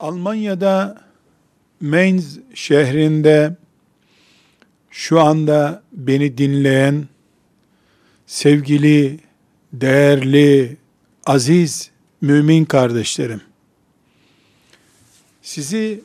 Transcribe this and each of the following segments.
Almanya'da Mainz şehrinde şu anda beni dinleyen sevgili, değerli, aziz mümin kardeşlerim. Sizi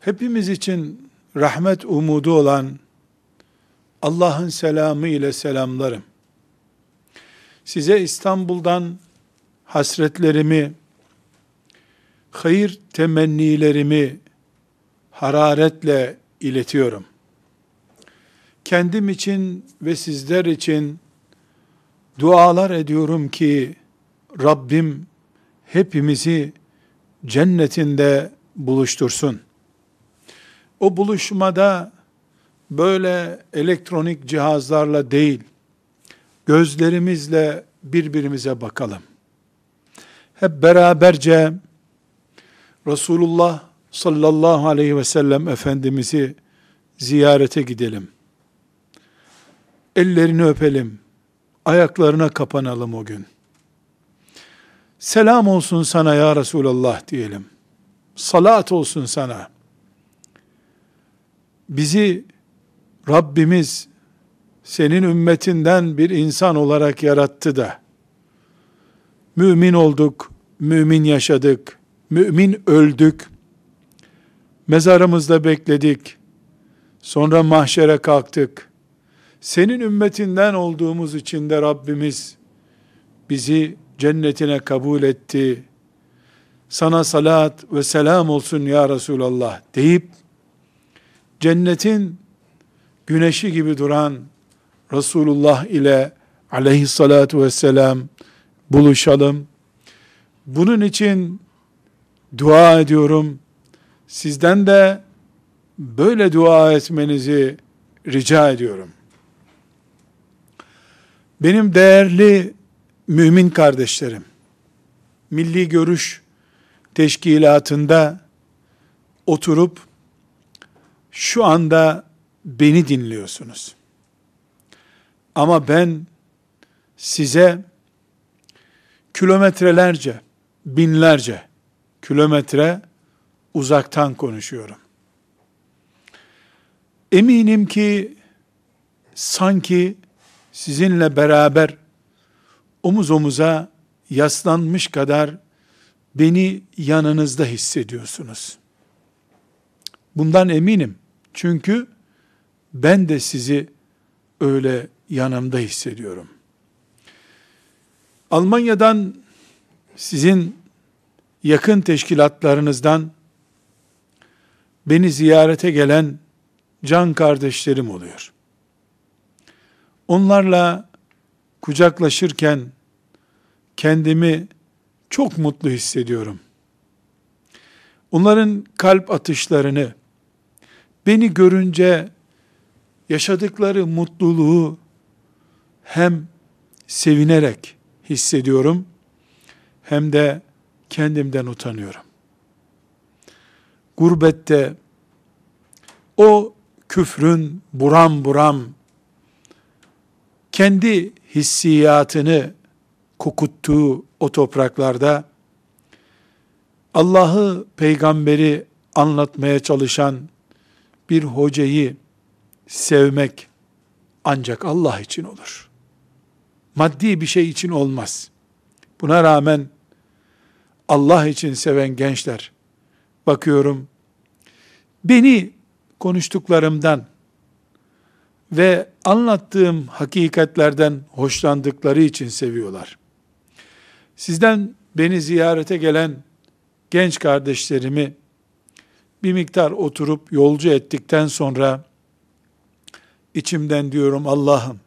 hepimiz için rahmet umudu olan Allah'ın selamı ile selamlarım. Size İstanbul'dan hasretlerimi, hayır temennilerimi hararetle iletiyorum. Kendim için ve sizler için dualar ediyorum ki Rabbim hepimizi cennetinde buluştursun. O buluşmada böyle elektronik cihazlarla değil, gözlerimizle birbirimize bakalım. Hep beraberce Resulullah sallallahu aleyhi ve sellem Efendimiz'i ziyarete gidelim. Ellerini öpelim. Ayaklarına kapanalım o gün. Selam olsun sana ya Resulallah diyelim. Salat olsun sana. Bizi Rabbimiz senin ümmetinden bir insan olarak yarattı da mümin olduk, mümin yaşadık, mümin öldük, mezarımızda bekledik, sonra mahşere kalktık. Senin ümmetinden olduğumuz için de Rabbimiz bizi cennetine kabul etti. Sana salat ve selam olsun ya Resulallah deyip cennetin güneşi gibi duran Resulullah ile aleyhissalatu vesselam buluşalım. Bunun için dua ediyorum. Sizden de böyle dua etmenizi rica ediyorum. Benim değerli mümin kardeşlerim, Milli Görüş Teşkilatı'nda oturup şu anda beni dinliyorsunuz. Ama ben size kilometrelerce, binlerce kilometre uzaktan konuşuyorum. Eminim ki sanki sizinle beraber omuz omuza yaslanmış kadar beni yanınızda hissediyorsunuz. Bundan eminim. Çünkü ben de sizi öyle yanımda hissediyorum. Almanya'dan sizin yakın teşkilatlarınızdan beni ziyarete gelen can kardeşlerim oluyor. Onlarla kucaklaşırken kendimi çok mutlu hissediyorum. Onların kalp atışlarını beni görünce yaşadıkları mutluluğu hem sevinerek hissediyorum hem de kendimden utanıyorum. Gurbette o küfrün buram buram kendi hissiyatını kokuttuğu o topraklarda Allah'ı, peygamberi anlatmaya çalışan bir hocayı sevmek ancak Allah için olur. Maddi bir şey için olmaz. Buna rağmen Allah için seven gençler bakıyorum beni konuştuklarımdan ve anlattığım hakikatlerden hoşlandıkları için seviyorlar. Sizden beni ziyarete gelen genç kardeşlerimi bir miktar oturup yolcu ettikten sonra içimden diyorum Allah'ım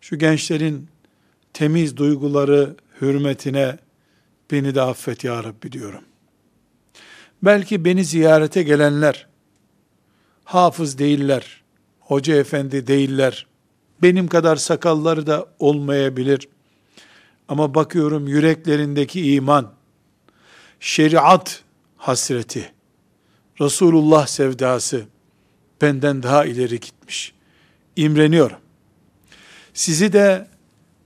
şu gençlerin temiz duyguları hürmetine beni de affet ya Rabbi diyorum. Belki beni ziyarete gelenler hafız değiller, hoca efendi değiller, benim kadar sakalları da olmayabilir. Ama bakıyorum yüreklerindeki iman, şeriat hasreti, Resulullah sevdası benden daha ileri gitmiş. İmreniyorum. Sizi de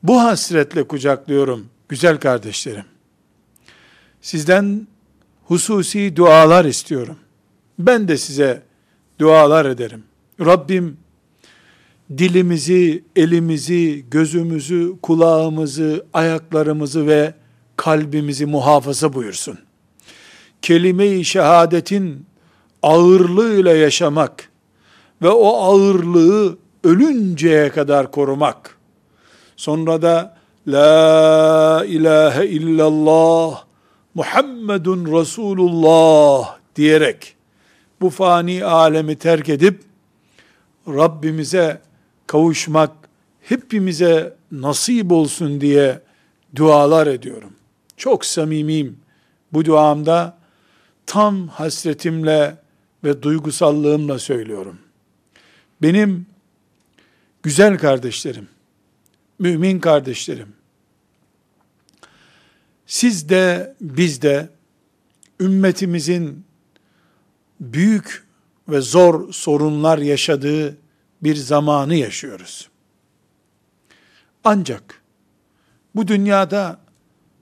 bu hasretle kucaklıyorum güzel kardeşlerim. Sizden hususi dualar istiyorum. Ben de size dualar ederim. Rabbim dilimizi, elimizi, gözümüzü, kulağımızı, ayaklarımızı ve kalbimizi muhafaza buyursun. Kelime-i şehadetin ağırlığıyla yaşamak ve o ağırlığı ölünceye kadar korumak. Sonra da La ilahe illallah Muhammedun Resulullah diyerek bu fani alemi terk edip Rabbimize kavuşmak hepimize nasip olsun diye dualar ediyorum. Çok samimiyim. Bu duamda tam hasretimle ve duygusallığımla söylüyorum. Benim güzel kardeşlerim, mümin kardeşlerim, siz de biz de ümmetimizin büyük ve zor sorunlar yaşadığı bir zamanı yaşıyoruz. Ancak bu dünyada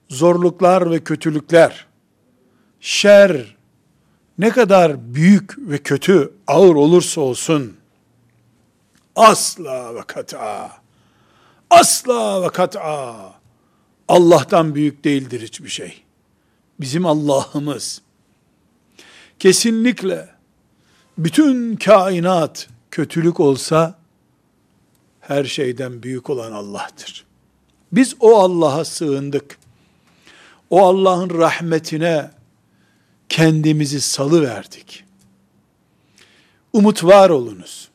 zorluklar ve kötülükler, şer ne kadar büyük ve kötü, ağır olursa olsun, asla ve kat'a, asla ve kat'a, Allah'tan büyük değildir hiçbir şey. Bizim Allah'ımız, kesinlikle bütün kainat kötülük olsa, her şeyden büyük olan Allah'tır. Biz o Allah'a sığındık. O Allah'ın rahmetine kendimizi salı verdik. Umut var olunuz.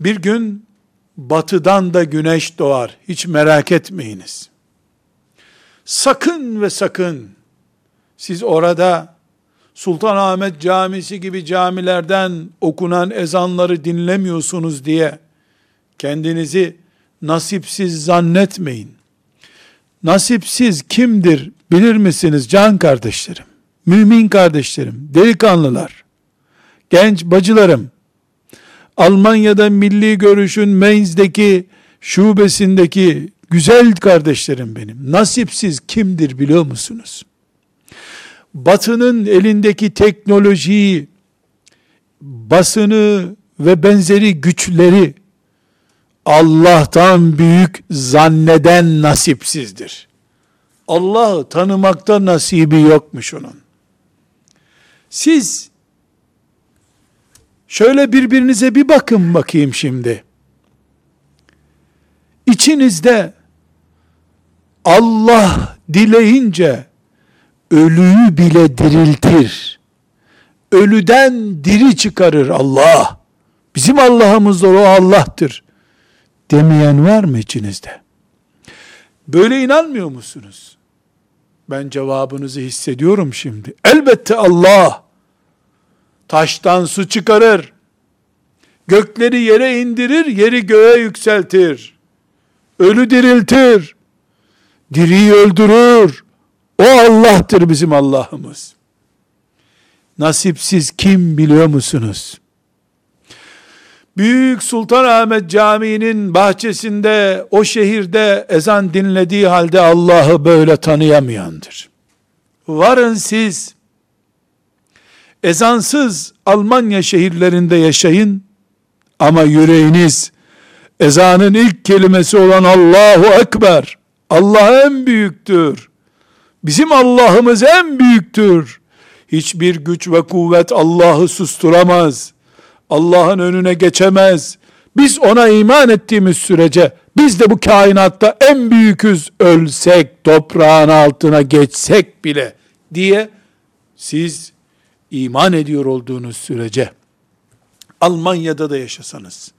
Bir gün batıdan da güneş doğar. Hiç merak etmeyiniz. Sakın ve sakın siz orada Sultanahmet Camisi gibi camilerden okunan ezanları dinlemiyorsunuz diye kendinizi nasipsiz zannetmeyin. Nasipsiz kimdir bilir misiniz can kardeşlerim? Mümin kardeşlerim, delikanlılar, genç bacılarım, Almanya'da milli görüşün Mainz'deki şubesindeki güzel kardeşlerim benim. Nasipsiz kimdir biliyor musunuz? Batının elindeki teknolojiyi, basını ve benzeri güçleri Allah'tan büyük zanneden nasipsizdir. Allah'ı tanımakta nasibi yokmuş onun. Siz şöyle birbirinize bir bakın bakayım şimdi. İçinizde Allah dileyince ölüyü bile diriltir. Ölüden diri çıkarır Allah. Bizim Allah'ımız da o Allah'tır. Demeyen var mı içinizde? Böyle inanmıyor musunuz? Ben cevabınızı hissediyorum şimdi. Elbette Allah taştan su çıkarır. Gökleri yere indirir, yeri göğe yükseltir. Ölü diriltir. Diriyi öldürür. O Allah'tır bizim Allah'ımız. Nasipsiz kim biliyor musunuz? Büyük Sultanahmet Camii'nin bahçesinde o şehirde ezan dinlediği halde Allah'ı böyle tanıyamayandır. Varın siz ezansız Almanya şehirlerinde yaşayın ama yüreğiniz ezanın ilk kelimesi olan Allahu Ekber Allah en büyüktür. Bizim Allah'ımız en büyüktür. Hiçbir güç ve kuvvet Allah'ı susturamaz. Allah'ın önüne geçemez. Biz ona iman ettiğimiz sürece biz de bu kainatta en büyüküz ölsek toprağın altına geçsek bile diye siz iman ediyor olduğunuz sürece Almanya'da da yaşasanız,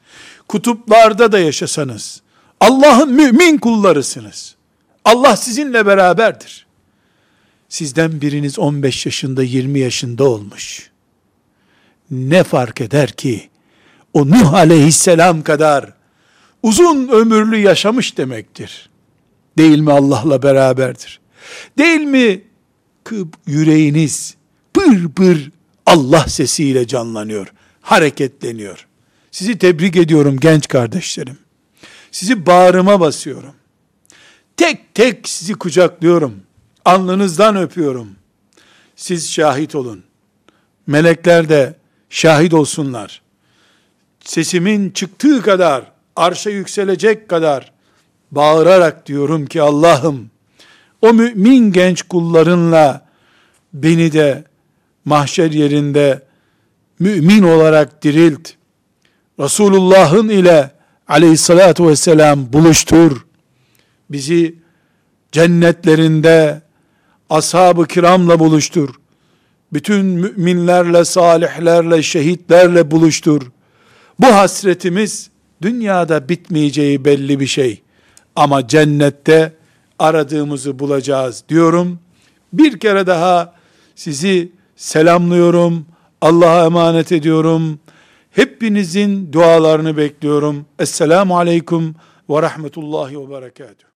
kutuplarda da yaşasanız, Allah'ın mümin kullarısınız. Allah sizinle beraberdir. Sizden biriniz 15 yaşında, 20 yaşında olmuş. Ne fark eder ki? O Nuh aleyhisselam kadar uzun ömürlü yaşamış demektir. Değil mi Allah'la beraberdir? Değil mi yüreğiniz pır pır Allah sesiyle canlanıyor, hareketleniyor. Sizi tebrik ediyorum genç kardeşlerim. Sizi bağrıma basıyorum. Tek tek sizi kucaklıyorum. Alnınızdan öpüyorum. siz şahit olun. Melekler de şahit olsunlar. Sesimin çıktığı kadar, arşa yükselecek kadar bağırarak diyorum ki Allah'ım o mümin genç kullarınla beni de mahşer yerinde mümin olarak dirilt. Resulullah'ın ile aleyhissalatu vesselam buluştur. Bizi cennetlerinde ashab-ı kiramla buluştur. Bütün müminlerle, salihlerle, şehitlerle buluştur. Bu hasretimiz dünyada bitmeyeceği belli bir şey. Ama cennette aradığımızı bulacağız diyorum. Bir kere daha sizi selamlıyorum. Allah'a emanet ediyorum. Hepinizin dualarını bekliyorum. Esselamu aleyküm ve rahmetullahi ve berekatuhu.